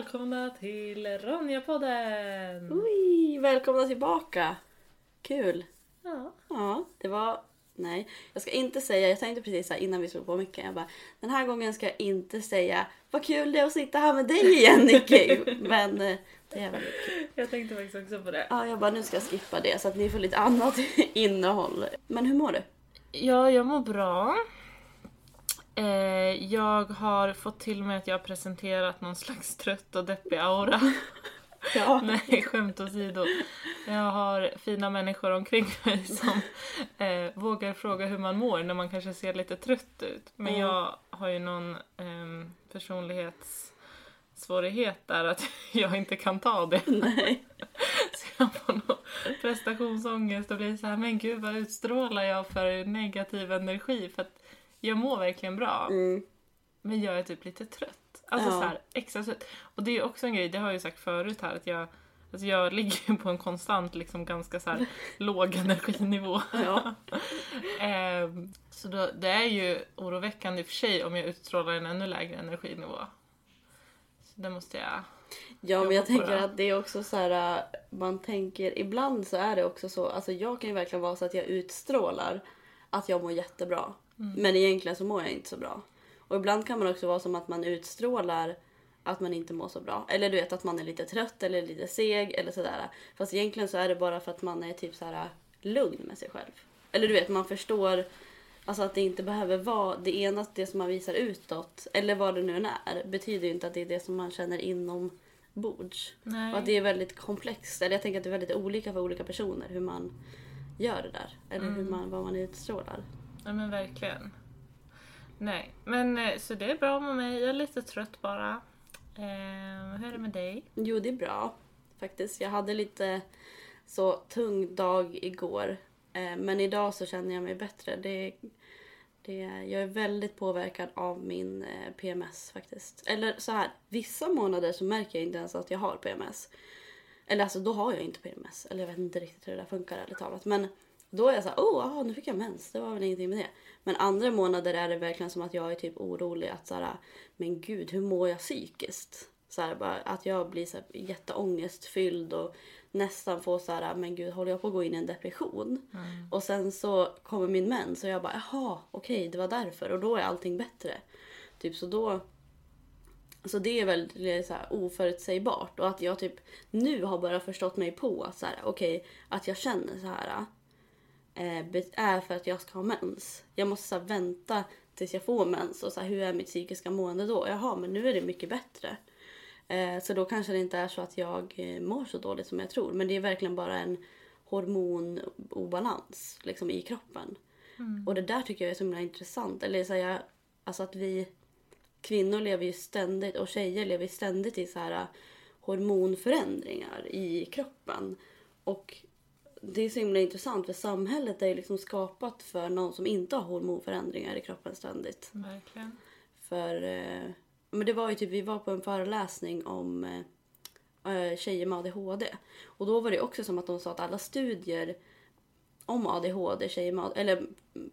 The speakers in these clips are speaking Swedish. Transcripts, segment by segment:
välkomna till Ronja-podden! Oj, välkomna tillbaka! Kul! Ja. Ja, det var... Nej, jag ska inte säga, jag tänkte precis här innan vi slog på mycket, jag bara den här gången ska jag inte säga vad kul det är att sitta här med dig igen Nicky. Men eh, det är väldigt kul. Jag tänkte faktiskt också på det. Ja, jag bara nu ska jag skippa det så att ni får lite annat innehåll. Men hur mår du? Ja, jag mår bra. Eh, jag har fått till mig att jag har presenterat någon slags trött och deppig aura. Ja. Nej, skämt åsido. Jag har fina människor omkring mig som eh, vågar fråga hur man mår när man kanske ser lite trött ut. Men Mm. jag har ju någon eh, personlighetssvårighet där att jag inte kan ta det. Nej. Så jag får nog prestationsångest och blir så här, men gud vad utstrålar jag för negativ energi? För att jag mår verkligen bra. Mm. Men jag är typ lite trött. Alltså Ja. så här, extra trött. Och det är också en grej, det har jag ju sagt förut här, att jag, alltså jag ligger på en konstant, liksom ganska så här låg energinivå. Ja. Ehm, så då, det är ju oroväckande i och för sig om jag utstrålar en ännu lägre energinivå. Så det måste jag... Ja, men jag tänker att det är också så här, äh, man tänker, ibland så är det också så, alltså jag kan ju verkligen vara så att jag utstrålar att jag mår jättebra. Men egentligen så mår jag inte så bra. Och ibland kan man också vara som att man utstrålar att man inte mår så bra. Eller du vet att man är lite trött eller lite seg eller sådär. Fast egentligen så är det bara för att man är typ så här lugn med sig själv. Eller du vet, man förstår Alltså att det inte behöver vara det ena, det som man visar utåt, eller vad det nu än är, betyder ju inte att det är det som man känner inombords. Nej. Och att det är väldigt komplext, eller jag tänker att det är väldigt olika för olika personer hur man gör det där. Eller hur man, vad man utstrålar. Ja men verkligen. Nej, men eh, så det är bra med mig. Jag är lite trött bara. Eh, hur är det med dig? Jo, det är bra faktiskt. Jag hade lite så tung dag igår. Eh, men idag så känner jag mig bättre. Det, det, jag är väldigt påverkad av min eh, PMS faktiskt. Eller så här, vissa månader så märker jag inte ens att jag har PMS. Eller alltså då har jag inte PMS. Eller jag vet inte riktigt hur det där funkar ärligt talat. Men då är jag så här, oh, aha, nu fick jag mens. Det var väl ingenting med det. Men andra månader är det verkligen som att jag är typ orolig att så här, men gud, hur mår jag psykiskt? Så här, bara, att jag blir så här, jätteångestfylld och nästan får så här, men gud, håller jag på att gå in i en depression? Och sen så kommer min mens och jag bara, jaha, okej, det var därför. Och då är allting bättre. Typ så då så det är väldigt så här, oförutsägbart och att jag typ nu har bara förstått mig på att så här, okej, att jag känner så här är för att jag ska ha mens. Jag måste så vänta tills jag får mens och så här, hur är mitt psykiska mående då? Jaha, men nu är det mycket bättre. Eh, så då kanske det inte är så att jag eh, mår så dåligt som jag tror. Men det är verkligen bara en hormonobalans liksom, i kroppen. Och det där tycker jag är så himla intressant. Eller så här, alltså att vi kvinnor lever ju ständigt och tjejer lever ju ständigt i så här hormonförändringar i kroppen. Och det är så himla intressant för samhället är ju liksom skapat för någon som inte har hormonförändringar i kroppen ständigt. Verkligen. För eh, men det var ju typ, vi var på en föreläsning om eh, eh, tjejer med ADHD. Och då var det också som att de sa att alla studier om ADHD, tjejer med, eller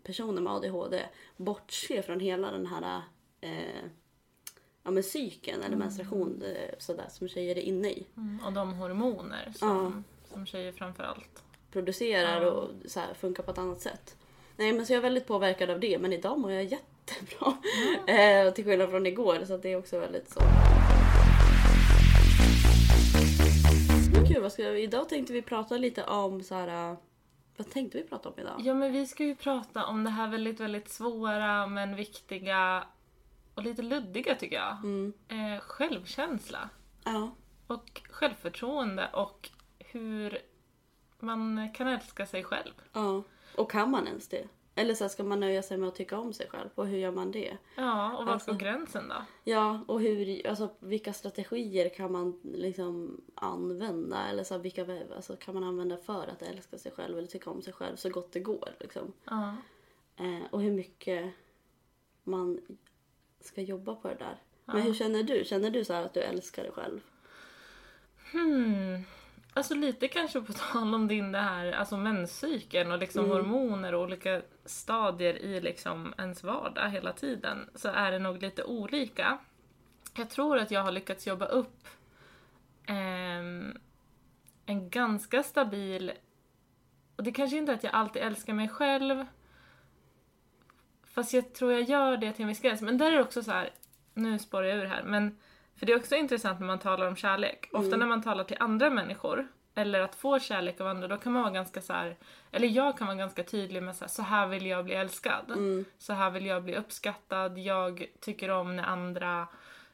personer med ADHD bortser från hela den här eh, ja, men cykeln eller menstruation eh, sådär, som tjejer är inne i. Mm, och de hormoner som, som tjejer framförallt. Producerar Ja. och så här, funkar på ett annat sätt. Nej men så jag är väldigt påverkad av det men idag mår jag jättebra. Eh, till skillnad från igår så det är också väldigt så. Men kul, vad ska vi, idag tänkte vi prata lite om så här. eh, Vad tänkte vi prata om idag? Ja men vi ska ju prata om det här väldigt, väldigt svåra men viktiga och lite luddiga tycker jag. Mm. Eh, självkänsla Ja. och självförtroende och hur man kan älska sig själv. ja. Och kan man ens det? Eller så ska man nöja sig med att tycka om sig själv? Och hur gör man det? Ja, och var Alltså- går gränsen då? Ja, och hur, alltså, vilka strategier kan man liksom använda? Eller så vilka alltså, kan man använda för att älska sig själv eller tycka om sig själv så gott det går? Liksom. Ja. Eh, och hur mycket man ska jobba på det där. Men Ja. hur känner du? Känner du så att du älskar dig själv? Hmm. Alltså lite kanske på tal om din det här, alltså menscykeln och liksom Mm. hormoner och olika stadier i liksom ens vardag hela tiden så är det nog lite olika. Jag tror att jag har lyckats jobba upp ehm, en ganska stabil... Och det kanske inte är att jag alltid älskar mig själv. Fast jag tror jag gör det till en viss gräns. Men där är det också så här, nu spårar jag ur här, men för det är också intressant när man talar om kärlek. Ofta Mm. när man talar till andra människor, eller att få kärlek av andra, då kan man vara ganska så här, eller jag kan vara ganska tydlig med så här, så här vill jag bli älskad. Mm. Så här vill jag bli uppskattad. Jag tycker om när andra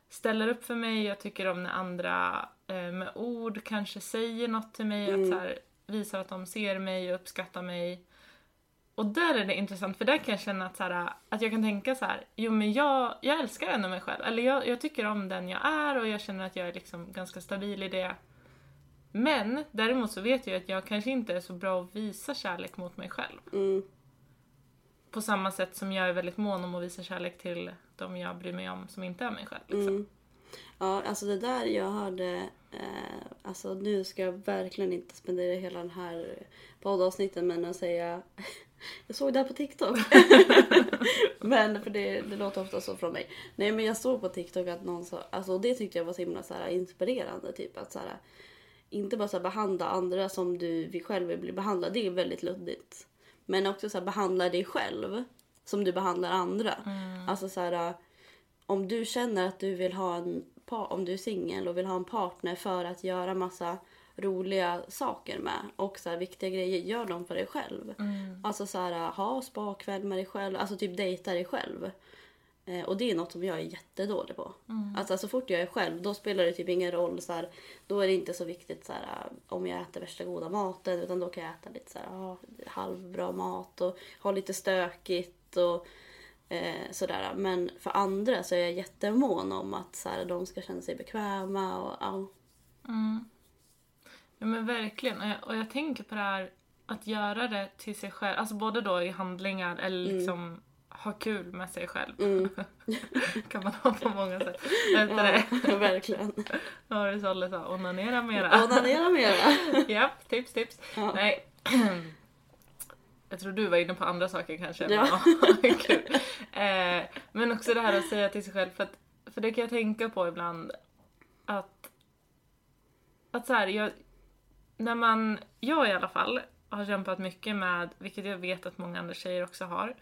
ställer upp för mig. Jag tycker om när andra eh, med ord kanske säger något till mig. Att så här, visar att de ser mig och uppskattar mig. Och där är det intressant för där kan jag känna att, så här, att jag kan tänka så här, jo men jag, jag älskar ändå mig själv. Eller jag, jag tycker om den jag är och jag känner att jag är liksom ganska stabil i det. Men däremot så vet jag att jag kanske inte är så bra att visa kärlek mot mig själv. Mm. På samma sätt som jag är väldigt mån om att visa kärlek till de jag bryr mig om som inte är mig själv. Liksom. Mm. Ja, alltså det där jag hörde, eh, alltså nu ska jag verkligen inte spendera hela den här poddavsnitten med att säga jag såg det här på TikTok. men för det, det låter ofta så från mig. Nej men jag såg på TikTok att någon sa, alltså det tyckte jag var så himla så här, inspirerande. Typ att så här, inte bara så här, behandla andra som du vill själv vill bli behandlad. Det är väldigt luddigt. Men också så här, behandla dig själv som du behandlar andra. Alltså så här, om du känner att du vill ha en om du är singel och vill ha en partner för att göra massa roliga saker med och så här, viktiga grejer, gör dem för dig själv. Alltså så här, ha spakväll med dig själv, alltså typ dejta dig själv. Eh, och det är något som jag är jättedålig på. Alltså så fort jag är själv då spelar det typ ingen roll. Så här, då är det inte så viktigt så här, om jag äter värsta goda maten utan då kan jag äta lite så här, ja, halvbra mat och ha lite stökigt. och eh, sådär. Men för andra så är jag jättemån om att så här, de ska känna sig bekväma. Och, ja. Ja men verkligen. Och jag, och jag tänker på det här att göra det till sig själv, alltså både då i handlingar eller Mm. liksom ha kul med sig själv. kan man ha på många sätt. Det? ja, verkligen. Ja, det Solle sa, onanera mera. Onanera mera. Japp, tips tips. Ja. Nej. Jag tror du var inne på andra saker kanske. Ja. Men, kul. Eh, men också det här att säga till sig själv, för, att, för det kan jag tänka på ibland. Att, att så här, jag, när man, jag i alla fall, har kämpat mycket med, vilket jag vet att många andra tjejer också har,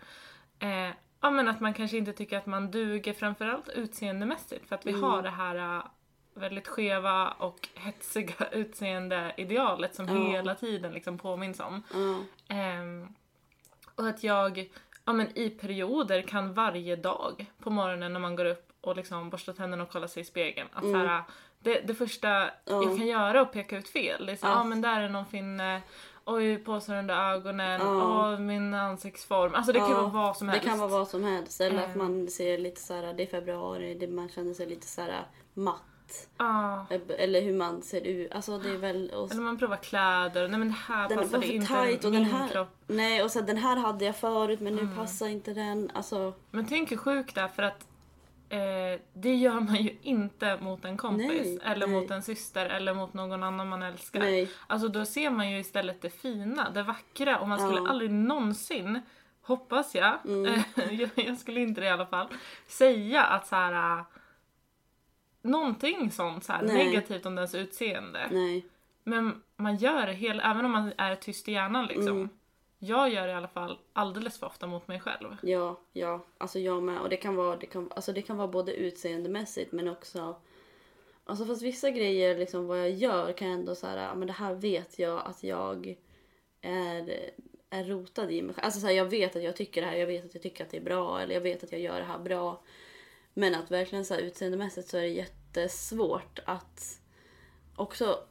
eh, ja men att man kanske inte tycker att man duger framförallt utseendemässigt för att vi har det här eh, väldigt skeva och hetsiga utseendeidealet som Ja. hela tiden liksom påminns om. Ja. Ehm, och att jag ja, men i perioder kan varje dag på morgonen när man går upp och liksom borstar tänderna och kollar sig i spegeln. Att så här, det, det första jag kan göra att peka ut fel. Det är så, ja. Ja. men där är någon finne, oj påsar under ögonen, Ja. åh min ansiktsform. Alltså det kan vara vad som Det helst. kan vara vad som helst. Eller Eh. att man ser lite så här, det är februari, det, man känner sig lite så här matt. Ja. Eller hur man ser ut. Alltså det är väl... Och, Eller man provar kläder, nej men det här den passade inte tight och min den här... kropp. Nej och så den här hade jag förut men Mm. nu passar inte den. Alltså Men tänk hur sjukt det är för att eh, det gör man ju inte mot en kompis Nej, eller nej. mot en syster eller mot någon annan man älskar. nej. Alltså då ser man ju istället det fina, det vackra och man skulle Ja. aldrig någonsin, hoppas jag, Mm. jag, jag skulle inte det i alla fall, säga att så här äh, någonting sånt så här, negativt om dens utseende. Men man gör det hela, även om man är tyst i hjärnan liksom. Mm. Jag gör det i alla fall alldeles för ofta mot mig själv. Ja, ja, alltså jag med. Och det kan vara, det kan, alltså det kan vara både utseendemässigt men också... Alltså fast vissa grejer, liksom vad jag gör kan jag ändå så här, ja, men det här vet jag att jag är, är rotad i mig själv. Alltså så här, jag vet att jag tycker det här, jag vet att jag tycker att det är bra eller jag vet att jag gör det här bra. Men att verkligen så här, utseendemässigt så är det jättesvårt att också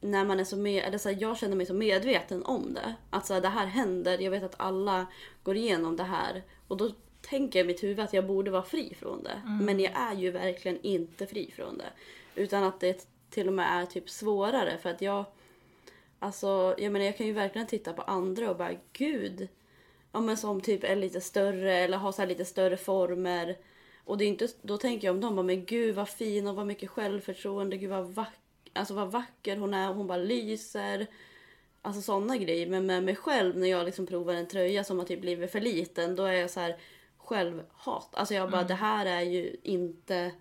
när man är så med, eller så här, jag känner mig så medveten om det. Att så här, det här händer, jag vet att alla går igenom det här. Och då tänker jag i mitt huvud att jag borde vara fri från det. Men jag är ju verkligen inte fri från det. Utan att det till och med är typ svårare för att jag... Alltså, jag menar jag kan ju verkligen titta på andra och bara gud. Ja men som typ är lite större eller har så lite större former. Och det är inte, då tänker jag om dem bara men gud vad fin och vad mycket självförtroende, gud vad vacker alltså vad vacker hon är, hon bara lyser. Alltså sådana grejer. Men med mig själv när jag liksom provar en tröja som har typ blivit för liten, då är jag så här självhat. Alltså jag bara, det här är ju inte...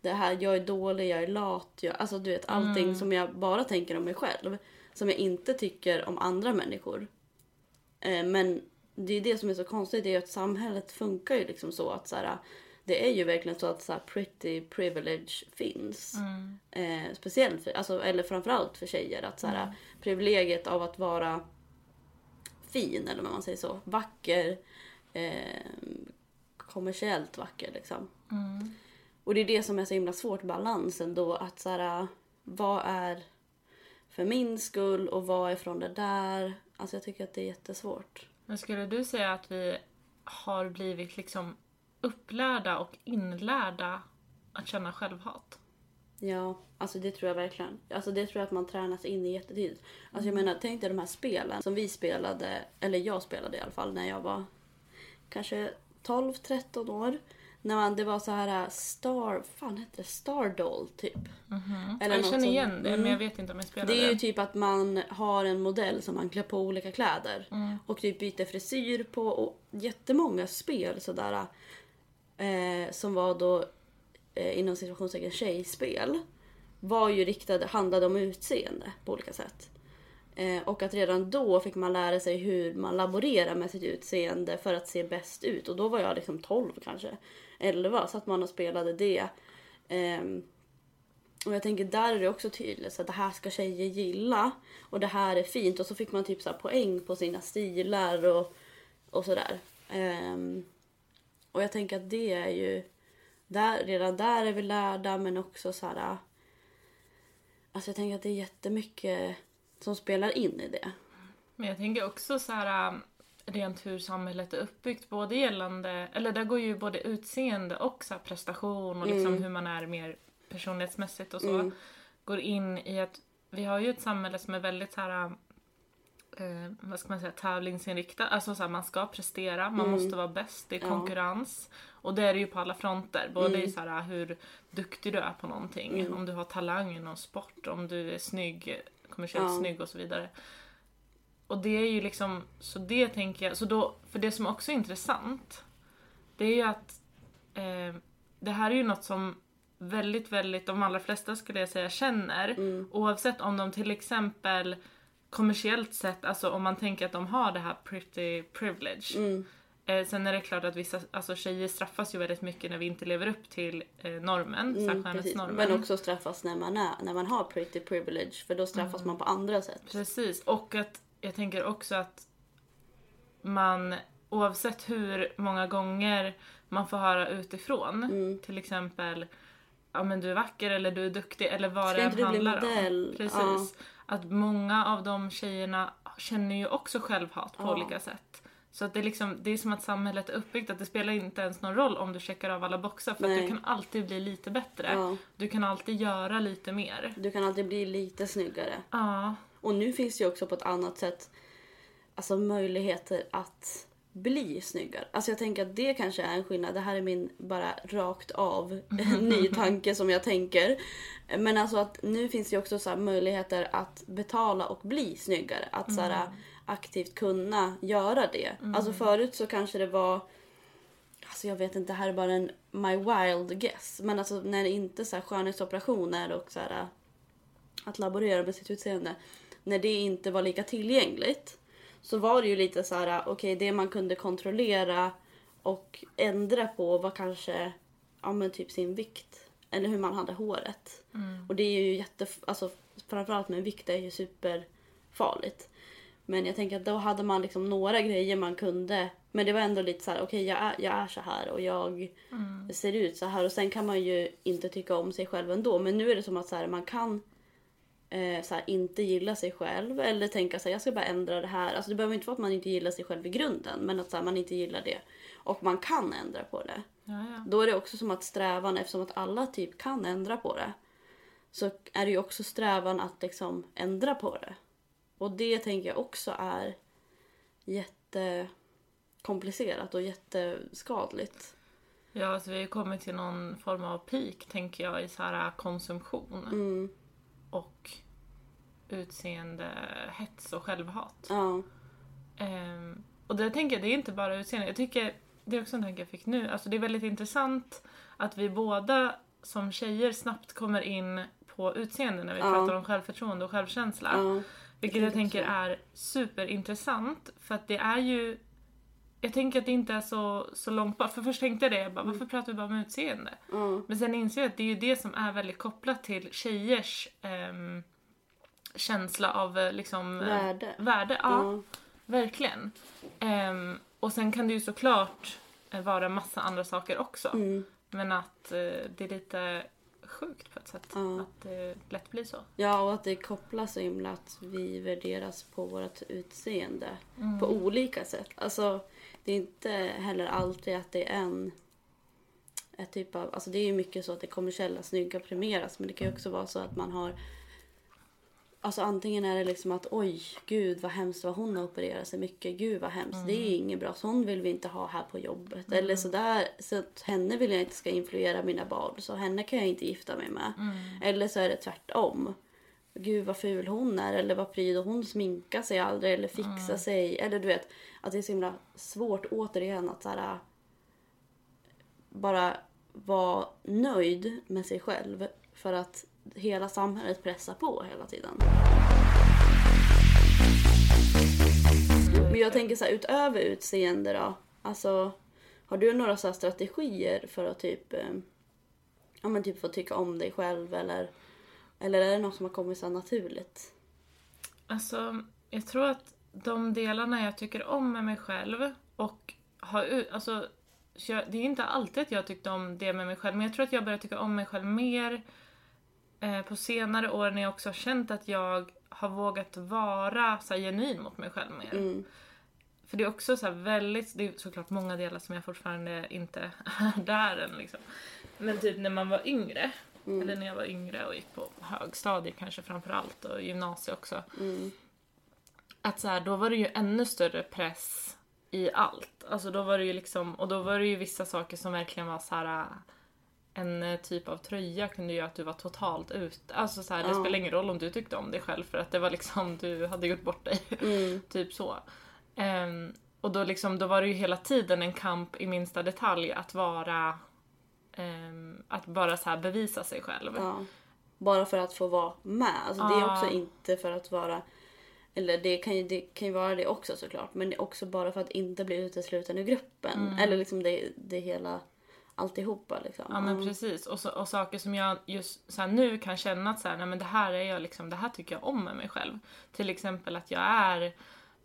det här, jag är dålig, jag är lat. Jag, alltså du vet allting Mm. som jag bara tänker om mig själv. Som jag inte tycker om andra människor. Eh, men det är det som är så konstigt, det är att samhället funkar ju liksom så att så här, det är ju verkligen så att så pretty privilege finns. Mm. Eh, speciellt, för, alltså, eller framförallt för tjejer. Att så här, privilegiet av att vara fin, eller vad man säger så, vacker, eh, kommersiellt vacker liksom. Mm. Och det är det som är så himla svårt, balansen då att så här, vad är för min skull och vad är från det där? Alltså jag tycker att det är jättesvårt. Men skulle du säga att vi har blivit liksom upplärda och inlärda att känna självhat? Ja, alltså det tror jag verkligen. Alltså det tror jag att man tränas in i jättetidigt. Alltså jag menar, tänk dig de här spelen som vi spelade, eller jag spelade i alla fall när jag var kanske 12-13 år. När man, det var så här äh, Star, fan hette det? Stardoll typ. Eller jag känner som- igen det, Mm. men jag vet inte om jag spelade. Det är ju typ att man har en modell som man klär på olika kläder. Mm. Och typ byter frisyr på och jättemånga spel sådär. Eh, som var då eh, inom situationstecken tjejspel. Var ju riktade, handlade om utseende på olika sätt. Eh, och att redan då fick man lära sig hur man laborerar med sitt utseende för att se bäst ut. Och då var jag liksom 12 kanske. 11 så att man och spelade det. Eh, och jag tänker där är det också tydligt så att det här ska tjejer gilla. Och det här är fint. Och så fick man typ så här poäng på sina stilar och, och sådär. Eh, och jag tänker att det är ju... Där, redan där är vi lärda men också så här... Alltså jag tänker att det är jättemycket som spelar in i det. Men jag tänker också så här rent hur samhället är uppbyggt, både gällande, eller där går ju både utseende och så prestation och liksom hur man är mer personlighetsmässigt och så, Mm. går in i att vi har ju ett samhälle som är väldigt så här eh, vad ska man säga, tävlingsinriktad. Alltså så här, man ska prestera, man måste vara bäst, det är Ja. konkurrens. Och det är det ju på alla fronter. Både Mm. i så här, hur duktig du är på någonting, om du har talang i någon sport, om du är snygg, kommersiellt Ja. snygg och så vidare. Och det är ju liksom, så det tänker jag, så då, för det som också är intressant, det är ju att eh, det här är ju något som väldigt, väldigt, de allra flesta skulle jag säga känner. Mm. Oavsett om de till exempel kommersiellt sett, alltså om man tänker att de har det här pretty privilege. Mm. Eh, sen är det klart att vissa alltså tjejer straffas ju väldigt mycket när vi inte lever upp till eh, normen, Mm, skönhetsnormen. Men också straffas när man, är, när man har pretty privilege för då straffas Mm. man på andra sätt. Precis, och att jag tänker också att man oavsett hur många gånger man får höra utifrån, Mm. till exempel ja men du är vacker eller du är duktig eller vad Ska det än handlar modell? om. Precis. Ja. Att många av de tjejerna känner ju också självhat på Ja. olika sätt. Så att det, är liksom, det är som att samhället är uppbyggt att det spelar inte ens någon roll om du checkar av alla boxar för att Nej. du kan alltid bli lite bättre. Ja. Du kan alltid göra lite mer. Du kan alltid bli lite snyggare. Ja, Och nu finns det ju också på ett annat sätt alltså möjligheter att bli snyggare. Alltså jag tänker att det kanske är en skillnad. Det här är min bara rakt av ny tanke som jag tänker. Men alltså att nu finns det ju också så möjligheter att betala och bli snyggare. Att så här, aktivt kunna göra det. Alltså förut så kanske det var Alltså jag vet inte, det här är bara en my wild guess. Men alltså när det inte så här skönhetsoperationer och så här att laborera med sitt utseende. När det inte var lika tillgängligt så var det ju lite så här, okej det man kunde kontrollera och ändra på var kanske ja, men typ sin vikt eller hur man hade håret. Och det är ju jätte, alltså framförallt med vikt är ju superfarligt. Men jag tänker att då hade man liksom några grejer man kunde. Men det var ändå lite så här, okej jag, är, jag är så här och jag ser ut så här. Och sen kan man ju inte tycka om sig själv ändå. Men nu är det som att så här, man kan eh, så här, inte gilla sig själv. Eller tänka sig jag ska bara ändra det här. Alltså det behöver inte vara att man inte gillar sig själv i grunden. Men att så här, man inte gillar det. Och man kan ändra på det. ja, ja. Då är det också som att strävan, eftersom att alla typ kan ändra på det. Så är det ju också strävan att liksom ändra på det. Och det tänker jag också är jättekomplicerat och jätteskadligt. Ja, alltså vi har kommit till någon form av peak, tänker jag, i så här konsumtion Mm, och utseende, hets och självhat. ja. Ehm, och det tänker jag, det är inte bara utseende. Jag tycker, det är också en tanke jag fick nu, alltså det är väldigt intressant att vi båda som tjejer snabbt kommer in på utseende när vi Ja. pratar om självförtroende och självkänsla. Ja. Vilket Jag tänker är superintressant för att det är ju jag tänker att det inte är så, så långt bort. För först tänkte jag det, jag bara, varför pratar vi bara om utseende? Ja. Men sen inser jag att det är ju det som är väldigt kopplat till tjejers ehm, känsla av eh, liksom eh, Värde. värde. Ja, Ja. verkligen. Ehm, och sen kan det ju såklart eh, vara massa andra saker också. Mm. Men att eh, det är lite sjukt på ett sätt. Ja. Att det lätt blir så. ja, och att det kopplas så himla att vi värderas på vårt utseende Mm. på olika sätt. Alltså, det är inte heller alltid att det är en ett typ av, alltså det är ju mycket så att det kommersiella snygga premieras men det kan ju också vara så att man har Alltså antingen är det liksom att oj, gud vad hemskt vad hon har opererat sig mycket. Gud vad hemskt. Det är inget bra. Sån vill vi inte ha här på jobbet. Eller sådär. Så att henne vill jag inte ska influera mina barn. Så henne kan jag inte gifta mig med. Eller så är det tvärtom. Gud vad ful hon är. Eller vad pryd och hon sminkar sig aldrig. Eller fixar sig. Eller du vet. Att det är så himla svårt återigen att såhär bara vara nöjd med sig själv för att hela samhället pressar på hela tiden. Men jag tänker så här, utöver utseende då, alltså har du några så här strategier för att typ, eh, ja men typ få tycka om dig själv eller, eller är det något som har kommit så naturligt? Alltså, jag tror att de delarna jag tycker om med mig själv och har ut, alltså, det är inte alltid att jag tyckte om det med mig själv, men jag tror att jag börjar tycka om mig själv mer på senare år när jag också har känt att jag har vågat vara så här, genuin mot mig själv mer. Mm. För det är också så här väldigt, det är såklart många delar som jag fortfarande inte är där än liksom. Men typ när man var yngre, Mm. eller när jag var yngre och gick på högstadiet kanske framförallt och gymnasiet också. Mm. Att så här, då var det ju ännu större press i allt. Alltså då var det ju liksom, och då var det ju vissa saker som verkligen var så här. En eh, typ av tröja kunde göra att du var totalt ute. Alltså så här, det Ja. spelar ingen roll om du tyckte om dig själv för att det var liksom, du hade gjort bort dig. Mm. typ så. Ehm, och då, liksom, då var det ju hela tiden en kamp i minsta detalj att vara ehm, att bara så här bevisa sig själv. Ja. Bara för att få vara med. Alltså det är Ja. också inte för att vara eller det kan, ju, det kan ju vara det också såklart. Men det är också bara för att inte bli utesluten ur gruppen. Eller liksom det, det hela alltihopa liksom. Ja men precis. Och, så, och saker som jag just så nu kan känna att så här, nej, men det här är jag liksom, det här tycker jag om med mig själv. Till exempel att jag är,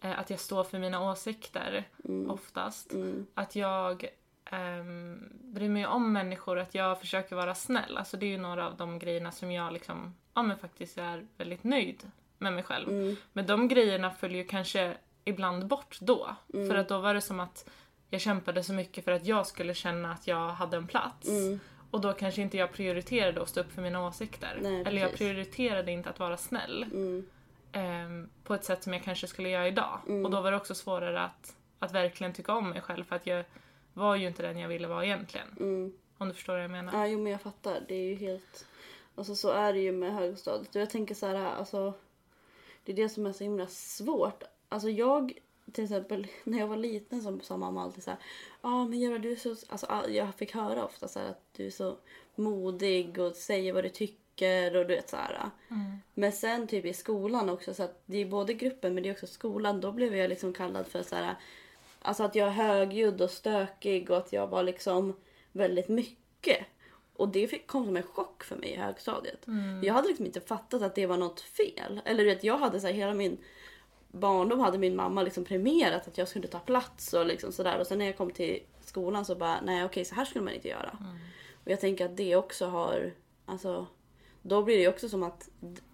eh, att jag står för mina åsikter oftast. Mm. Att jag um, bryr mig om människor, att jag försöker vara snäll. Alltså det är ju några av de grejerna som jag liksom, ja men faktiskt är väldigt nöjd med mig själv. Mm. Men de grejerna följer ju kanske ibland bort då. Mm. För att då var det som att jag kämpade så mycket för att jag skulle känna att jag hade en plats. Mm. Och då kanske inte jag prioriterade att stå upp för mina åsikter. Nej, Eller jag prioriterade inte att vara snäll. Mm. ehm, på ett sätt som jag kanske skulle göra idag. Och då var det också svårare att, att verkligen tycka om mig själv för att jag var ju inte den jag ville vara egentligen. Mm. Om du förstår vad jag menar. Ja, jo men jag fattar. Det är ju helt... Alltså så är det ju med högstadiet. Och jag tänker så här, alltså... Det är det som är så himla svårt. Alltså jag, till exempel, när jag var liten så sa mamma alltid så här... Ja ah, men Göra du är så... Alltså all- jag fick höra ofta så här att du är så modig och säger vad du tycker och du vet så här. Mm. Men sen typ i skolan också så att det är både gruppen men det är också skolan. Då blev jag liksom kallad för så här... Alltså att jag är högljudd och stökig och att jag var liksom väldigt mycket. Och det fick, kom som en chock för mig i högstadiet. Jag hade liksom inte fattat att det var något fel. Eller du vet, jag hade så här, hela min barndom hade min mamma liksom premierat att jag skulle ta plats och liksom sådär. Och sen när jag kom till skolan så bara, nej okej så här skulle man inte göra. Och jag tänker att det också har, alltså då blir det ju också som att,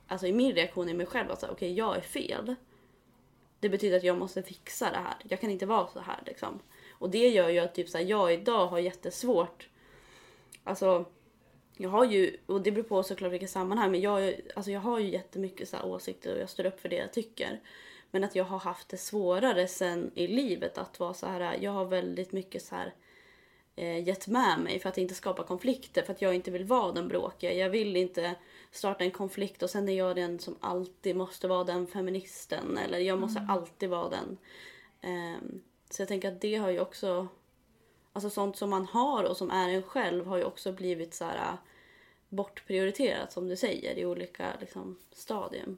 alltså i min reaktion i mig själv, att säga, okej jag är fel. Det betyder att jag måste fixa det här. Jag kan inte vara så här liksom. Och det gör ju att typ så här, jag idag har jättesvårt. Alltså, jag har ju, och det beror på såklart vilket sammanhang, men jag, alltså jag har ju jättemycket så här åsikter och jag står upp för det jag tycker. Men att jag har haft det svårare sen i livet att vara så här, jag har väldigt mycket så här eh, gett med mig för att inte skapa konflikter, för att jag inte vill vara den bråkiga. Jag vill inte starta en konflikt och sen är jag den som alltid måste vara den feministen eller jag måste alltid vara den. Ehm, så jag tänker att det har ju också, alltså sånt som man har och som är en själv har ju också blivit så här bortprioriterat som du säger i olika liksom, stadium.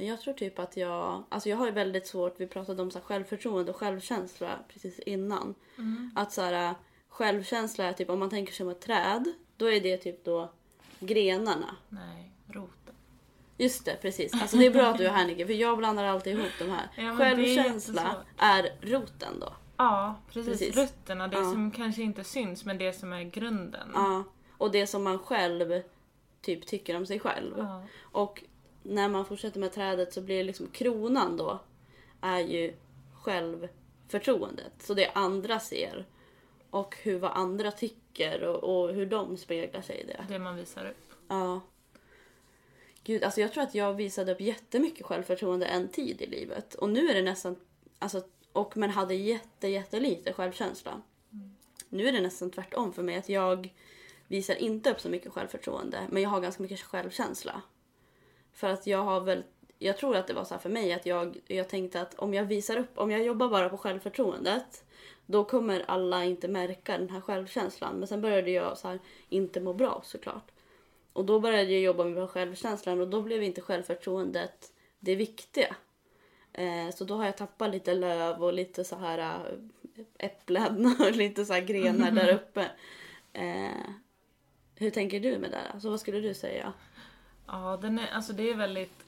Men jag tror typ att jag, alltså jag har ju väldigt svårt, vi pratade om så här, självförtroende och självkänsla precis innan. Att så här, självkänsla är typ om man tänker sig som ett träd, då är det typ då grenarna. Nej, roten. Just det, precis. Alltså det är bra att du är här Nicky, för jag blandar alltid ihop de här. Ja, är Självkänsla jättesvårt. är roten då. Ja, precis. Precis. Rötterna, det Ja. som kanske inte syns men det som är grunden. Ja. Och det som man själv typ tycker om sig själv. Ja. Och när man fortsätter med trädet så blir det liksom kronan då är ju självförtroendet. Så det andra ser och hur vad andra tycker och, och hur de speglar sig i det. Det man visar upp. Ja. Gud, alltså jag tror att jag visade upp jättemycket självförtroende en tid i livet. Och nu är det nästan, alltså, och men hade jätte, jättelite självkänsla. Nu är det nästan tvärtom för mig att jag visar inte upp så mycket självförtroende men jag har ganska mycket självkänsla. För att jag har väl, jag tror att det var så här för mig att jag, jag tänkte att om jag visar upp, om jag jobbar bara på självförtroendet då kommer alla inte märka den här självkänslan. Men sen började jag så här, inte må bra såklart. Och då började jag jobba med självkänslan och då blev inte självförtroendet det viktiga. Eh, så då har jag tappat lite löv och lite så här eh, äpplen och lite så här grenar där uppe. Eh, hur tänker du med det? Alltså vad skulle du säga? Ja, den är, alltså det är väldigt,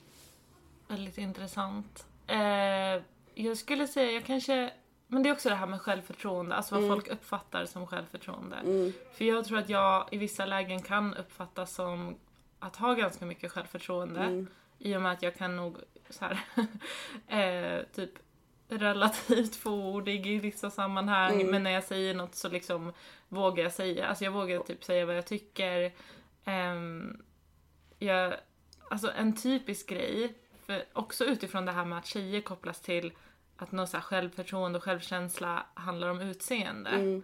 väldigt intressant. Eh, jag skulle säga, jag kanske... Men det är också det här med självförtroende, alltså vad folk uppfattar som självförtroende. För jag tror att jag i vissa lägen kan uppfattas som att ha ganska mycket självförtroende. I och med att jag kan nog så här, eh, typ relativt fåordig i vissa sammanhang. Men när jag säger något så liksom vågar jag säga, alltså jag vågar typ säga vad jag tycker. Ehm, jag, alltså en typisk grej, för också utifrån det här med att tjejer kopplas till att något så här självförtroende och självkänsla handlar om utseende. Mm.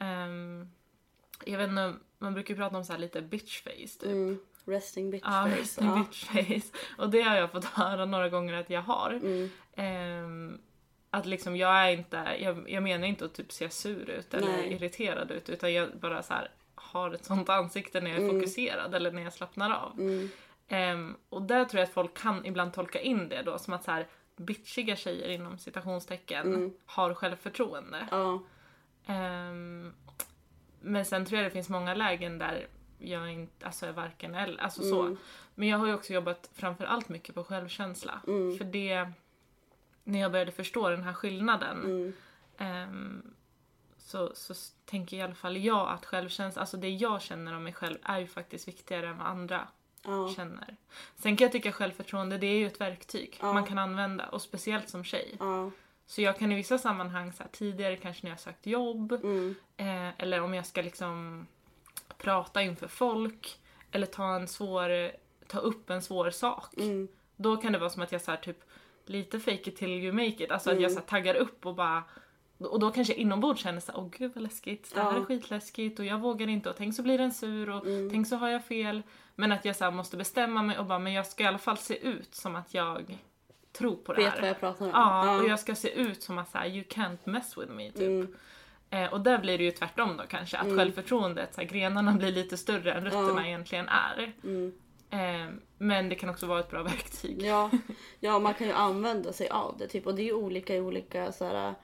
Ehm, jag vet inte, man brukar ju prata om så här lite bitchface typ. Mm. Resting bitch Ja, face. resting Ja. bitchface. Och det har jag fått höra några gånger att jag har. Mm. Ehm, att liksom jag är inte, jag, jag menar inte att typ se sur ut eller Nej. irriterad ut utan jag bara så här har ett sånt ansikte när jag är fokuserad eller när jag slappnar av. Mm. Ehm, och där tror jag att folk kan ibland tolka in det då som att så här bitchiga tjejer inom citationstecken har självförtroende. Ja. Ehm, men sen tror jag det finns många lägen där jag inte, alltså är varken eller, alltså så. Men jag har ju också jobbat framför allt mycket på självkänsla. För det, när jag började förstå den här skillnaden ehm, så, så tänker i alla fall jag att självkänsla, alltså det jag känner om mig själv är ju faktiskt viktigare än vad andra Ja. känner. Sen kan jag tycka självförtroende det är ju ett verktyg man kan använda och speciellt som tjej. Ja. Så jag kan i vissa sammanhang, så här, tidigare kanske när jag sökt jobb, Mm. eh, eller om jag ska liksom prata inför folk, eller ta en svår, ta upp en svår sak. Mm. Då kan det vara som att jag så här, typ lite fake it till you make it, alltså att Mm. jag så här, taggar upp och bara och då kanske jag inombords känner såhär, åh gud vad läskigt, det här Ja. är skitläskigt och jag vågar inte och tänk så blir den sur och Mm. tänk så har jag fel. Men att jag så måste bestämma mig och bara, men jag ska i alla fall se ut som att jag tror på det Vet här. vad jag pratar om. Ja, och jag ska se ut som att så här, you can't mess with me typ. Mm. Eh, och där blir det ju tvärtom då kanske, att självförtroendet, så här, grenarna blir lite större än rötterna Ja. egentligen är. Mm. Eh, men det kan också vara ett bra verktyg. Ja, ja, man kan ju använda sig av det. Typ. Och det är ju olika i olika så här,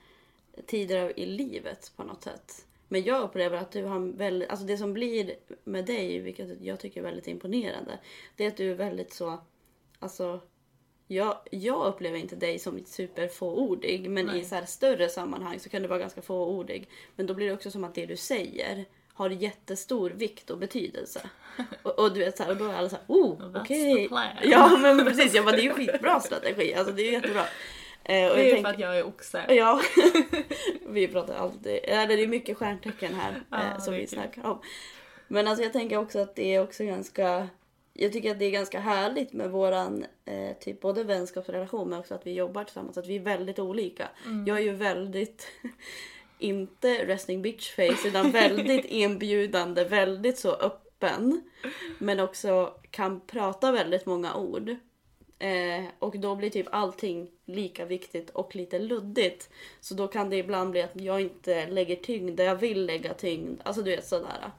tider i livet på något sätt. Men jag upplever att du har väldigt, alltså det som blir med dig, vilket jag tycker är väldigt imponerande, det är att du är väldigt så, alltså jag, jag upplever inte dig som superfåordig men Nej. i så här större sammanhang så kan du vara ganska fåordig. Men då blir det också som att det du säger har jättestor vikt och betydelse. Och, och du vet så här, och då är alla så här, oh okej. plan. Ja men precis, jag bara, det är ju skitbra strategi. Alltså det är jättebra. Eh, Det är ju tänker- för att jag är oxe. Ja, vi pratar alltid, eller det är mycket stjärntecken här Ja, eh, som vi snackar om. Men alltså jag tänker också att det är också ganska, jag tycker att det är ganska härligt med våran eh, typ både vänskapsrelation men också att vi jobbar tillsammans, att vi är väldigt olika. Mm. Jag är ju väldigt, inte resting bitch face utan väldigt inbjudande, väldigt så öppen. Men också kan prata väldigt många ord. Eh, och då blir typ allting lika viktigt och lite luddigt. Så då kan det ibland bli att jag inte lägger tyngd där jag vill lägga tyngd. Alltså du vet sådär.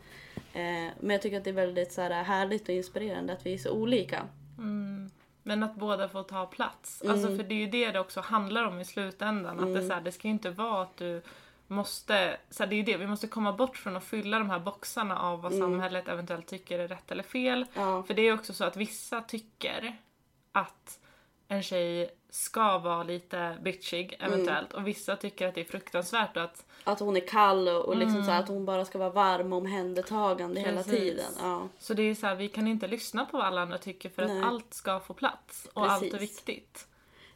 Eh, men jag tycker att det är väldigt så här, härligt och inspirerande att vi är så olika. Mm. Men att båda får ta plats. Mm. Alltså för det är ju det det också handlar om i slutändan. Att det, så här, det ska ju inte vara att du måste, så här, det är ju det, vi måste komma bort från att fylla de här boxarna av vad samhället eventuellt tycker är rätt eller fel. Ja. För det är också så att vissa tycker att en tjej ska vara lite bitchig eventuellt och vissa tycker att det är fruktansvärt att Att hon är kall och, och liksom så här, att hon bara ska vara varm och omhändertagande hela Precis. tiden. Ja. Så det är så här, vi kan inte lyssna på vad alla andra tycker för Nej. att allt ska få plats och allt är Precis. viktigt.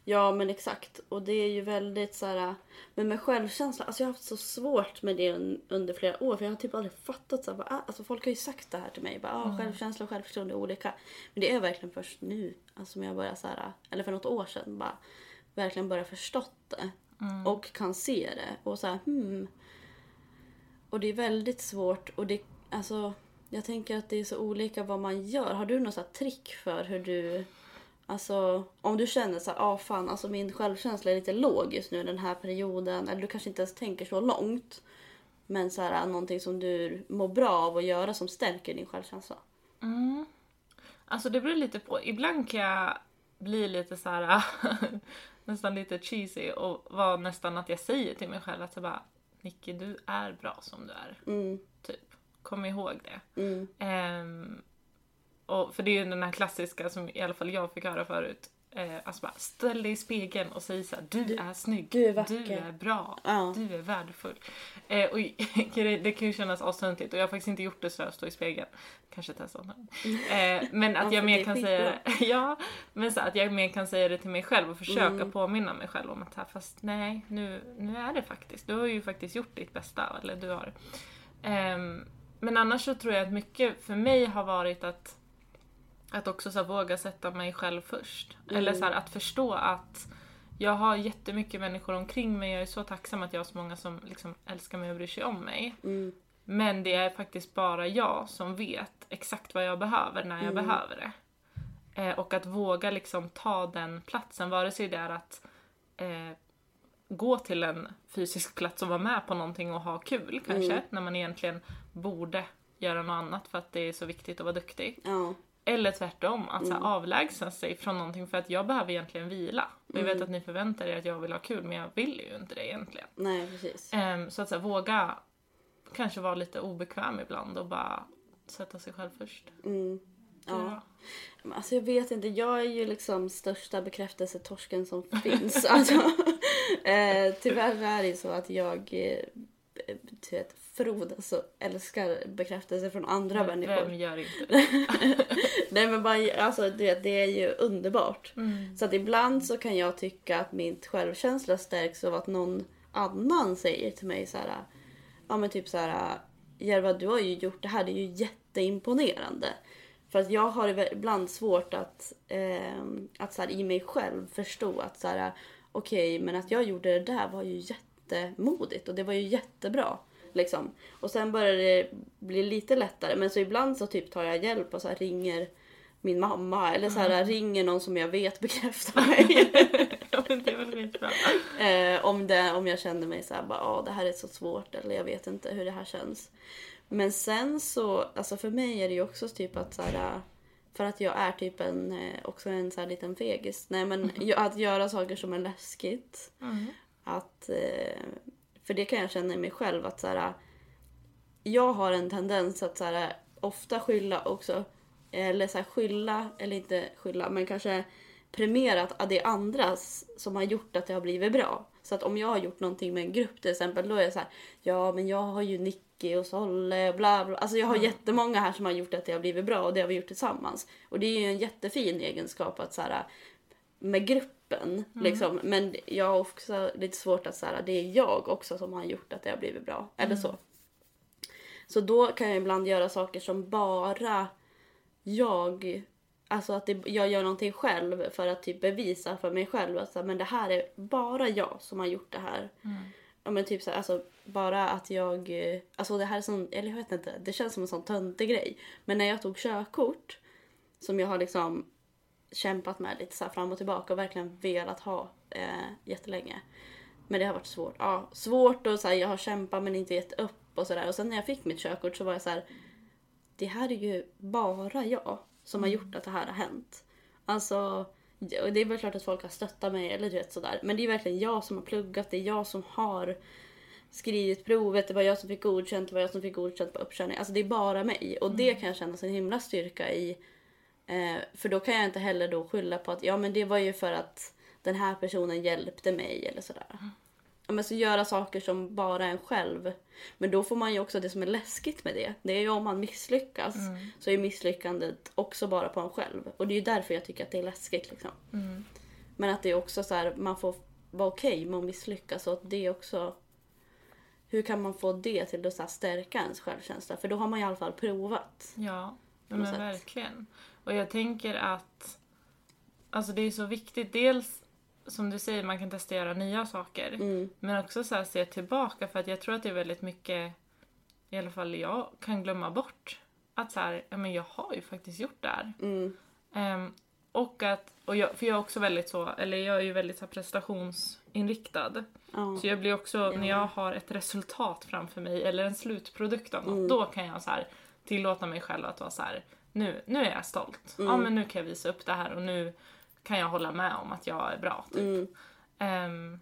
Ja men exakt. Och det är ju väldigt så här. Men med självkänsla, alltså jag har haft så svårt med det un, under flera år. För jag har typ aldrig fattat så här, bara, alltså folk har ju sagt det här till mig. Bara, ah, Självkänsla och självförtroende är olika. Men det är verkligen först nu, alltså som jag börjar så här, eller för något år sedan bara verkligen börja förstått det. Och kan se det. Och så här, hmm. Och det är väldigt svårt och det, alltså jag tänker att det är så olika vad man gör. Har du något trick för hur du, alltså om du känner så här, ah fan alltså min självkänsla är lite låg just nu den här perioden. Eller du kanske inte ens tänker så långt. Men så här, någonting som du mår bra av att göra som stärker din självkänsla. Alltså det beror lite på. Ibland kan jag bli lite så här nästan lite cheesy och vara nästan att jag säger till mig själv att jag bara Nicky du är bra som du är. Mm, Typ. Kom ihåg det. mm, Ehm, och för det är ju den här klassiska som i alla fall jag fick höra förut. Eh, alltså bara ställ dig i spegeln och säg såhär, du, är snygg, du är vacker." du är bra, Ja. du är värdefull. Eh, och det det kan ju kännas astöntigt och jag har faktiskt inte gjort det så jag står i spegeln. Kanske testa eh, Men att Ja, jag mer kan säga Ja, men så att jag mer kan säga det till mig själv och försöka Mm. påminna mig själv om att här, fast nej, nu, nu är det faktiskt. Du har ju faktiskt gjort ditt bästa, eller du har. Ehm, men annars så tror jag att mycket för mig har varit att att också så här, våga sätta mig själv först. Eller så här, att förstå att jag har jättemycket människor omkring mig. Jag är så tacksam att jag har så många som liksom älskar mig och bryr sig om mig. mm, Men det är faktiskt bara jag som vet exakt vad jag behöver när jag behöver det. Eh, och att våga liksom ta den platsen, vare sig det är att eh, gå till en fysisk plats och vara med på någonting och ha kul kanske, när man egentligen borde göra något annat för att det är så viktigt att vara duktig. ja, Eller tvärtom, att så här, avlägsna sig från någonting för att jag behöver egentligen vila. Och jag vet att ni förväntar er att jag vill ha kul men jag vill ju inte det egentligen. nej precis. Ehm, så att så här, våga kanske vara lite obekväm ibland och bara sätta sig själv först. Mm. Ja. Men Alltså jag vet inte, jag är ju liksom största bekräftelsetorsken som finns. Alltså, eh, tyvärr är det ju så att jag eh, vet, frodas och älskar bekräftelse från andra Men människor. Vem gör inte det? Nej men bara, alltså, du vet, det är ju underbart. Mm. Så att ibland så kan jag tycka att min självkänsla stärks av att någon annan säger till mig så här. Ja men typ så här. Järva du har ju gjort det här, det är ju jätteimponerande. För att jag har ibland svårt att, eh, att så här, i mig själv förstå att så här, okej men att jag gjorde det där var ju jättemodigt och det var ju jättebra. Liksom. Och sen börjar det bli lite lättare men så ibland så typ tar jag hjälp och så ringer min mamma eller så här, ringer någon som jag vet bekräftar mig. ja, men det är väl skitbra. Eh, om, det, om jag känner mig så här, bara, "Ja, det här är så svårt eller jag vet inte hur det här känns. Men sen så, alltså för mig är det ju också typ att så här, för att jag är typ en, eh, också en så här liten fegis. Nej men ju- att göra saker som är läskigt. Mm. Att, eh, för det kan jag känna i mig själv att så här, jag har en tendens att så här, ofta skylla också. Eller så här, skylla, eller inte skylla, men kanske premiera att det är andras som har gjort att det har blivit bra. Så att om jag har gjort någonting med en grupp till exempel, då är det så här, ja men jag har ju Nicky och Solle och bla bla. Alltså jag har jättemånga här som har gjort att det har blivit bra och det har vi gjort tillsammans. Och det är ju en jättefin egenskap att så här, med gruppen. Liksom. Men jag har också lite svårt att säga det är jag också som har gjort att det har blivit bra. Eller så. Så då kan jag ibland göra saker som bara jag Alltså att det, jag gör någonting själv för att typ bevisa för mig själv att så här, men det här är bara jag som har gjort det här. Ja men typ så här, alltså bara att jag, alltså det här är sån, eller jag vet inte, det känns som en sån töntig grej. Men när jag tog körkort, som jag har liksom kämpat med lite så fram och tillbaka och verkligen velat ha eh, jättelänge. Men det har varit svårt. Ja, svårt och så här, jag har kämpat men inte gett upp och sådär. Och sen när jag fick mitt körkort så var jag så här. det här är ju bara jag som har gjort att det här har hänt. Alltså, och det är väl klart att folk har stöttat mig eller du vet sådär. Men det är verkligen jag som har pluggat, det är jag som har skrivit provet, det var jag som fick godkänt, det var jag som fick godkänt på uppkörning. Alltså det är bara mig. Och det kan jag känna en himla styrka i. Eh, för då kan jag inte heller då skylla på att ja men det var ju för att den här personen hjälpte mig eller sådär. Ja, men så göra saker som bara en själv. Men då får man ju också det som är läskigt med det. Det är ju om man misslyckas så är misslyckandet också bara på en själv. Och det är ju därför jag tycker att det är läskigt liksom. Men att det är också så här, man får vara okej med att misslyckas och att det också hur kan man få det till att så stärka ens självkänsla? För då har man i alla fall provat. Ja, men verkligen. Och jag tänker att alltså det är så viktigt. Dels som du säger, man kan testa göra nya saker. Mm. Men också så här, se tillbaka för att jag tror att det är väldigt mycket, i alla fall jag kan glömma bort. Att så här, ja men jag har ju faktiskt gjort det här. Mm. Ehm, och att, och jag, för jag är också väldigt så, eller jag är ju väldigt så här prestationsinriktad. Ja. Så jag blir också, när jag har ett resultat framför mig eller en slutprodukt av något, Mm. då kan jag så här tillåta mig själv att vara så här. Nu, nu är jag stolt. Ja Mm. men nu kan jag visa upp det här och nu kan jag hålla med om att jag är bra. Typ. Mm. Ehm,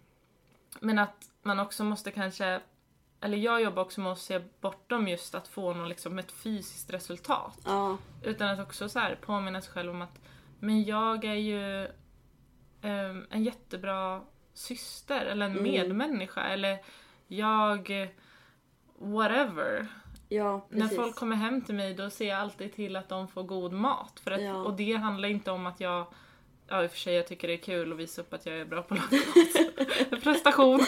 men att man också måste kanske, eller jag jobbar också med att se bortom just att få något, liksom ett fysiskt resultat. Ja. Utan att också så här påminna sig själv om att men jag är ju ehm, en jättebra syster eller en Mm. medmänniska eller jag whatever. Ja, När folk kommer hem till mig då ser jag alltid till att de får god mat. För att, Ja. Och det handlar inte om att jag Ja i och för sig jag tycker det är kul att visa upp att jag är bra på att laga mat. Prestation.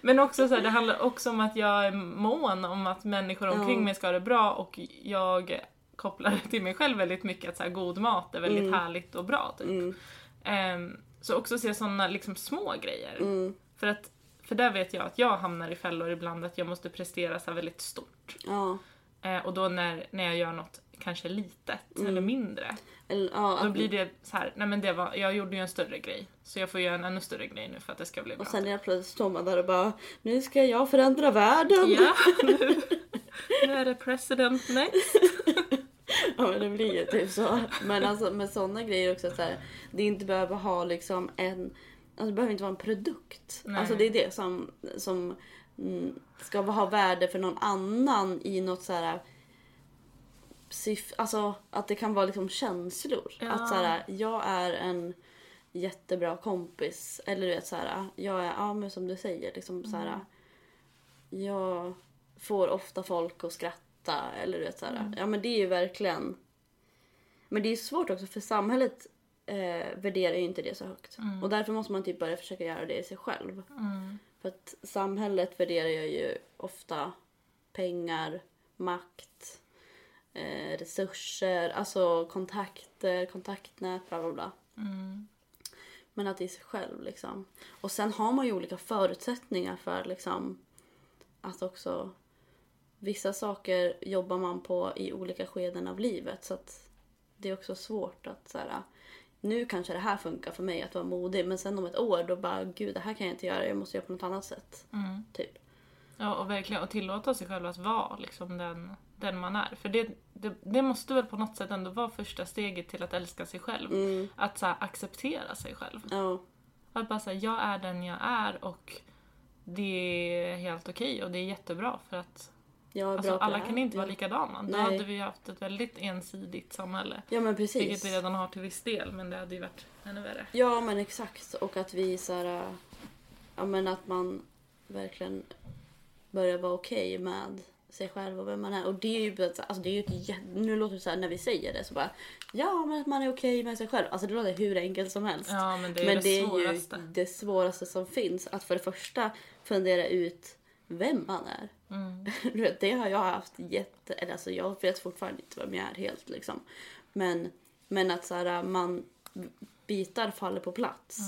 Men också så här, det handlar också om att jag är mån om att människor omkring Ja. mig ska ha det bra och jag kopplar det till mig själv väldigt mycket att så här, god mat är väldigt Mm. härligt och bra. Typ. Mm. Ehm, så också se sådana liksom, små grejer. Mm. För, att, för där vet jag att jag hamnar i fällor ibland att jag måste prestera så väldigt stort. Ja. Eh, och då när, när jag gör något kanske litet Mm. eller mindre, Eller, ja, då blir det så här, nej men det var, jag gjorde ju en större grej. Så jag får göra en ännu större grej nu för att det ska bli bra. Och sen helt plötsligt står man där och bara Nu ska jag förändra världen! Ja, nu, nu är det president next. Ja men det blir ju typ så. Men alltså med sådana grejer också så här, det inte behöver ha liksom en, alltså det behöver inte vara en produkt. Nej. Alltså det är det som, som mm, ska ha värde för någon annan i något så här alltså att det kan vara liksom känslor. Ja. Att så här, jag är en jättebra kompis. Eller du vet så här, jag är, ja men som du säger liksom så här. Jag får ofta folk att skratta eller du vet så här. Ja men det är ju verkligen. Men det är svårt också för samhället eh, värderar ju inte det så högt. Och därför måste man typ börja försöka göra det i sig själv. Mm. För att samhället värderar ju ofta pengar, makt, eh, resurser, alltså kontakter, kontaktnät, bla bla bla. Mm. Men att det är sig själv liksom. Och sen har man ju olika förutsättningar för liksom att också vissa saker jobbar man på i olika skeden av livet så att det är också svårt att så här, nu kanske det här funkar för mig att vara modig men sen om ett år då bara gud det här kan jag inte göra jag måste göra på något annat sätt. Mm. Typ. Ja, och verkligen och tillåta sig själv att vara liksom den, den man är. För det, det, det måste väl på något sätt ändå vara första steget till att älska sig själv. Mm. Att så här, acceptera sig själv. Ja. Att bara säga jag är den jag är och det är helt okej och det är jättebra för att Jag är alltså, bra på alla det här. kan inte vara likadana. Då Nej. hade vi haft ett väldigt ensidigt samhälle. Ja men Vilket precis. vi redan har till viss del men det hade ju varit ännu värre. Ja men exakt och att vi så här, äh, ja men att man verkligen börjar vara okej med sig själv och vem man är. Och det är ju, alltså det är ju ett nu låter det så här när vi säger det så bara ja men att man är okej med sig själv. Alltså det låter hur enkelt som helst. Ja men det är men det, det är svåraste. ju det svåraste som finns att för det första fundera ut vem man är. Mm. Det har jag haft jätte... Eller alltså jag vet fortfarande inte vem jag är helt liksom. Men, men att så här, man bitar faller på plats.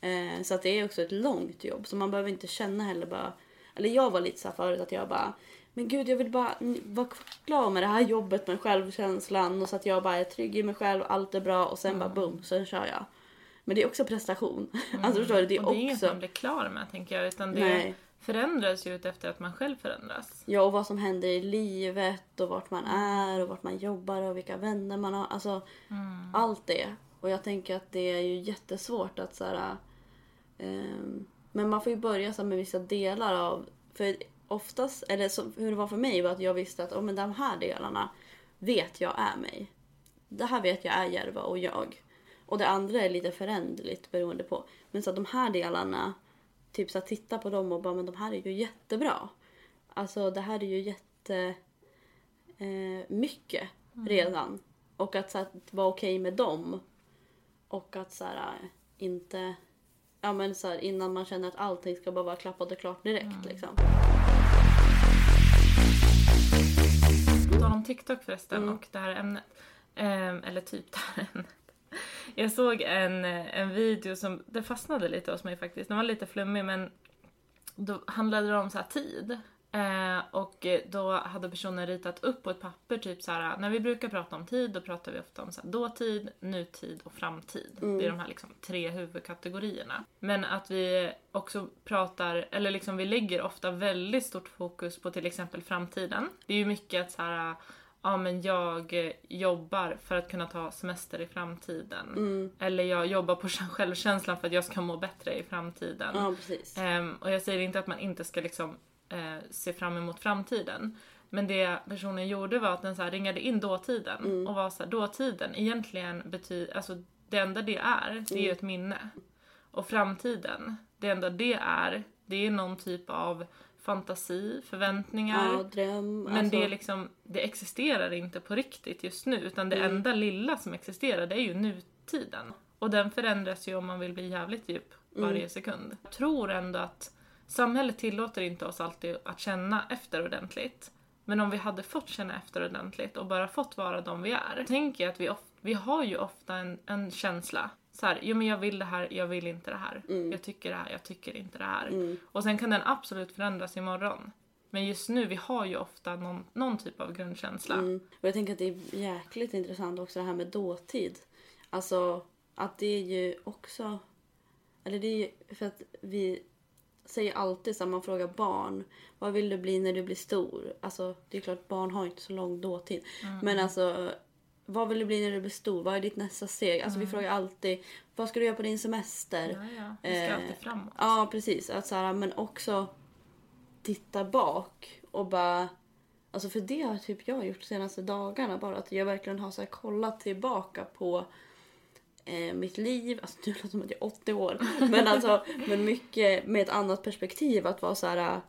Eh, så att det är också ett långt jobb. Så man behöver inte känna heller bara... Eller jag var lite så här förut att jag bara... Men gud jag vill bara vara klar med det här jobbet med självkänslan. Och så att jag bara är trygg i mig själv, allt är bra och sen bara boom, sen kör jag. Men det är också prestation. Alltså förstår du? Det är och det är inget också... man blir klar med tänker jag utan det, Nej. Förändras ju efter att man själv förändras. Ja, och vad som händer i livet och vart man är och vart man jobbar och vilka vänner man har. Alltså, Mm. allt det. Och jag tänker att det är ju jättesvårt att så här, ehm, Men man får ju börja så här, med vissa delar av... För oftast, eller så, hur det var för mig var att jag visste att oh, men de här delarna vet jag är mig. Det här vet jag är Järva och jag. Och det andra är lite föränderligt beroende på. Men så att de här delarna, typ så titta på dem och bara men de här är ju jättebra. Alltså det här är ju jätte eh, mycket redan. Och att, så att vara okej med dem. Och att så här, eh, inte... Ja men så här, innan man känner att allting ska bara vara klappat och klart direkt liksom. På tal om TikTok förresten Mm. och det här ämnet. Ehm, eller typ det här ämnet. Jag såg en, en video som, det fastnade lite hos mig faktiskt. Den var lite flummig men då handlade det om så här tid. Eh, och då hade personen ritat upp på ett papper typ så här när vi brukar prata om tid då pratar vi ofta om så här, dåtid, nutid och framtid. Det är de här liksom tre huvudkategorierna. Men att vi också pratar, eller liksom vi lägger ofta väldigt stort fokus på till exempel framtiden. Det är ju mycket att så här ja men jag eh, jobbar för att kunna ta semester i framtiden. Eller jag jobbar på självkänslan för att jag ska må bättre i framtiden. Ja precis. Ehm, och jag säger inte att man inte ska liksom eh, se fram emot framtiden. Men det personen gjorde var att den så här ringade in dåtiden och var så här, dåtiden egentligen betyder, alltså det enda det är, det är ju ett minne. Och framtiden, det enda det är, det är någon typ av fantasi, förväntningar. Ja, dröm. Men alltså, det, är liksom, det existerar inte på riktigt just nu utan det enda lilla som existerar det är ju nutiden. Och den förändras ju om man vill bli jävligt djup varje sekund. Jag tror ändå att samhället tillåter inte oss alltid att känna efter ordentligt. Men om vi hade fått känna efter ordentligt och bara fått vara de vi är. Tänker jag att vi, of- vi har ju ofta en, en känsla. Så här, jo men jag vill det här, jag vill inte det här. Jag tycker det här, jag tycker inte det här. Och sen kan den absolut förändras imorgon. Men just nu, vi har ju ofta någon, någon typ av grundkänsla. Mm. Och jag tänker att det är jäkligt intressant också det här med dåtid. Alltså att det är ju också... Eller det är ju för att vi säger alltid så här, man frågar barn. Vad vill du bli när du blir stor? Alltså det är klart barn har inte så lång dåtid. Men alltså vad vill du bli när du blir stor? Vad är ditt nästa steg? Alltså vi frågar alltid vad ska du göra på din semester? Ja, ja. Vi ska Eh, alltid framåt. Ja, precis. Att så här, men också titta bak och bara... Alltså för det har typ jag gjort de senaste dagarna. Bara att jag verkligen har så här kollat tillbaka på eh, mitt liv. Alltså nu låter det som att jag är 80 år. Men alltså men mycket med ett annat perspektiv. Att vara så här...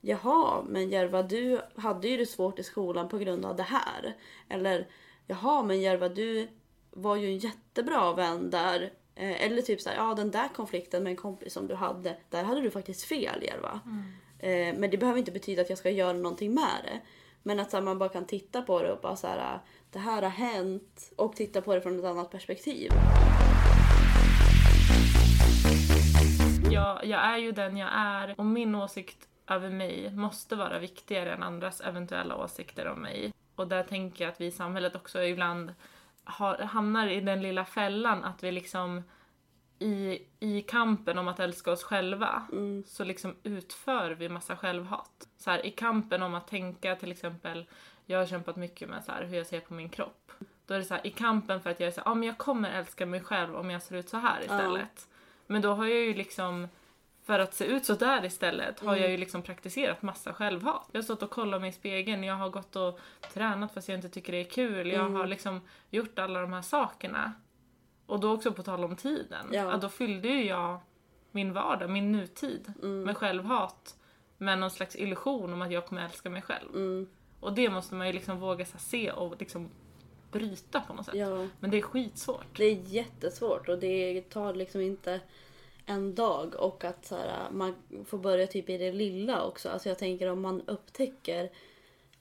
Jaha, men Järva du hade ju det svårt i skolan på grund av det här. Eller jaha, men Järva du var ju en jättebra vän där. Eh, eller typ så här, ja den där konflikten med en kompis som du hade, där hade du faktiskt fel Järva. Eh, men det behöver inte betyda att jag ska göra någonting med det. Men att så här, man bara kan titta på det och bara så här, det här har hänt och titta på det från ett annat perspektiv. Jag, jag är ju den jag är och min åsikt över mig måste vara viktigare än andras eventuella åsikter om mig. Och där tänker jag att vi i samhället också ibland har, hamnar i den lilla fällan att vi liksom i, i kampen om att älska oss själva så liksom utför vi massa självhat. Så här, I kampen om att tänka till exempel, jag har kämpat mycket med så här, hur jag ser på min kropp. Då är det så här, i kampen för att jag är så här, ah, men jag kommer älska mig själv om jag ser ut så här istället. Men då har jag ju liksom för att se ut så där istället har jag ju liksom praktiserat massa självhat. Jag har stått och kollat mig i spegeln, jag har gått och tränat fast jag inte tycker det är kul. Jag har liksom gjort alla de här sakerna. Och då också på tal om tiden. Ja. Då fyllde ju jag min vardag, min nutid med självhat. Med någon slags illusion om att jag kommer älska mig själv. Mm. Och det måste man ju liksom våga här, se och liksom bryta på något sätt. Ja. Men det är skitsvårt. Det är jättesvårt och det tar liksom inte en dag och att så här, man får börja typ i det lilla också. Alltså jag tänker om man upptäcker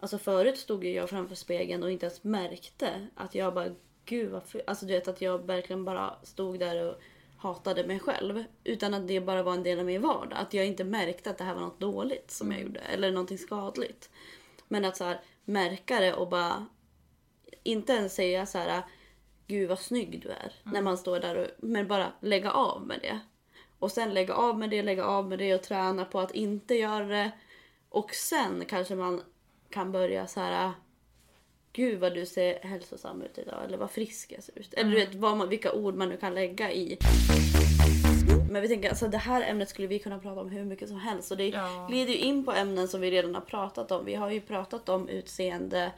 Alltså förut stod ju jag framför spegeln och inte ens märkte att jag bara gud vad. Alltså du vet att jag verkligen bara stod där och hatade mig själv. Utan att det bara var en del av min vardag. Att jag inte märkte att det här var något dåligt som jag gjorde. Eller någonting skadligt. Men att så här, märka det och bara inte ens säga så här gud vad snygg du är. När man står där och, men bara lägga av med det. Och sen lägga av med det, lägga av med det och träna på att inte göra det. Och sen kanske man kan börja så här. Gud vad du ser hälsosam ut idag. Eller vad frisk jag ser ut. Eller du vet vad man, vilka ord man nu kan lägga i. Men vi tänker alltså det här ämnet skulle vi kunna prata om hur mycket som helst. Och det Ja. glider ju in på ämnen som vi redan har pratat om. Vi har ju pratat om utseende,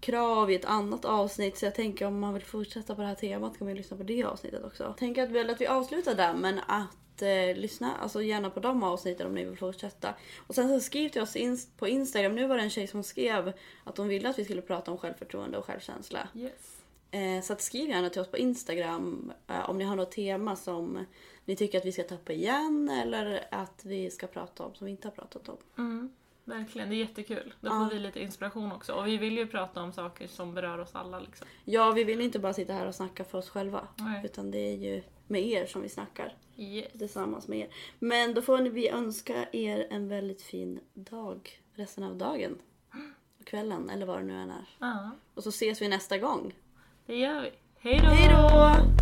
krav i ett annat avsnitt. Så jag tänker om man vill fortsätta på det här temat kan man ju lyssna på det avsnittet också. Jag tänker att väl att vi avslutar där men att eh, lyssna alltså gärna på de avsnitten om ni vill fortsätta. Och sen så skriv till oss in, på Instagram. Nu var det en tjej som skrev att hon ville att vi skulle prata om självförtroende och självkänsla. Yes. Eh, så att skriv gärna till oss på Instagram eh, om ni har något tema som ni tycker att vi ska ta upp igen eller att vi ska prata om som vi inte har pratat om. Mm, verkligen, det är jättekul. Då Ja. får vi lite inspiration också. Och vi vill ju prata om saker som berör oss alla liksom. Ja, vi vill inte bara sitta här och snacka för oss själva. Nej. Utan det är ju med er som vi snackar Yes. tillsammans med er. Men då får vi önska er en väldigt fin dag resten av dagen. Och kvällen eller vad det nu än är. Ja, Och så ses vi nästa gång. det gör vi. Hej då! Hej då!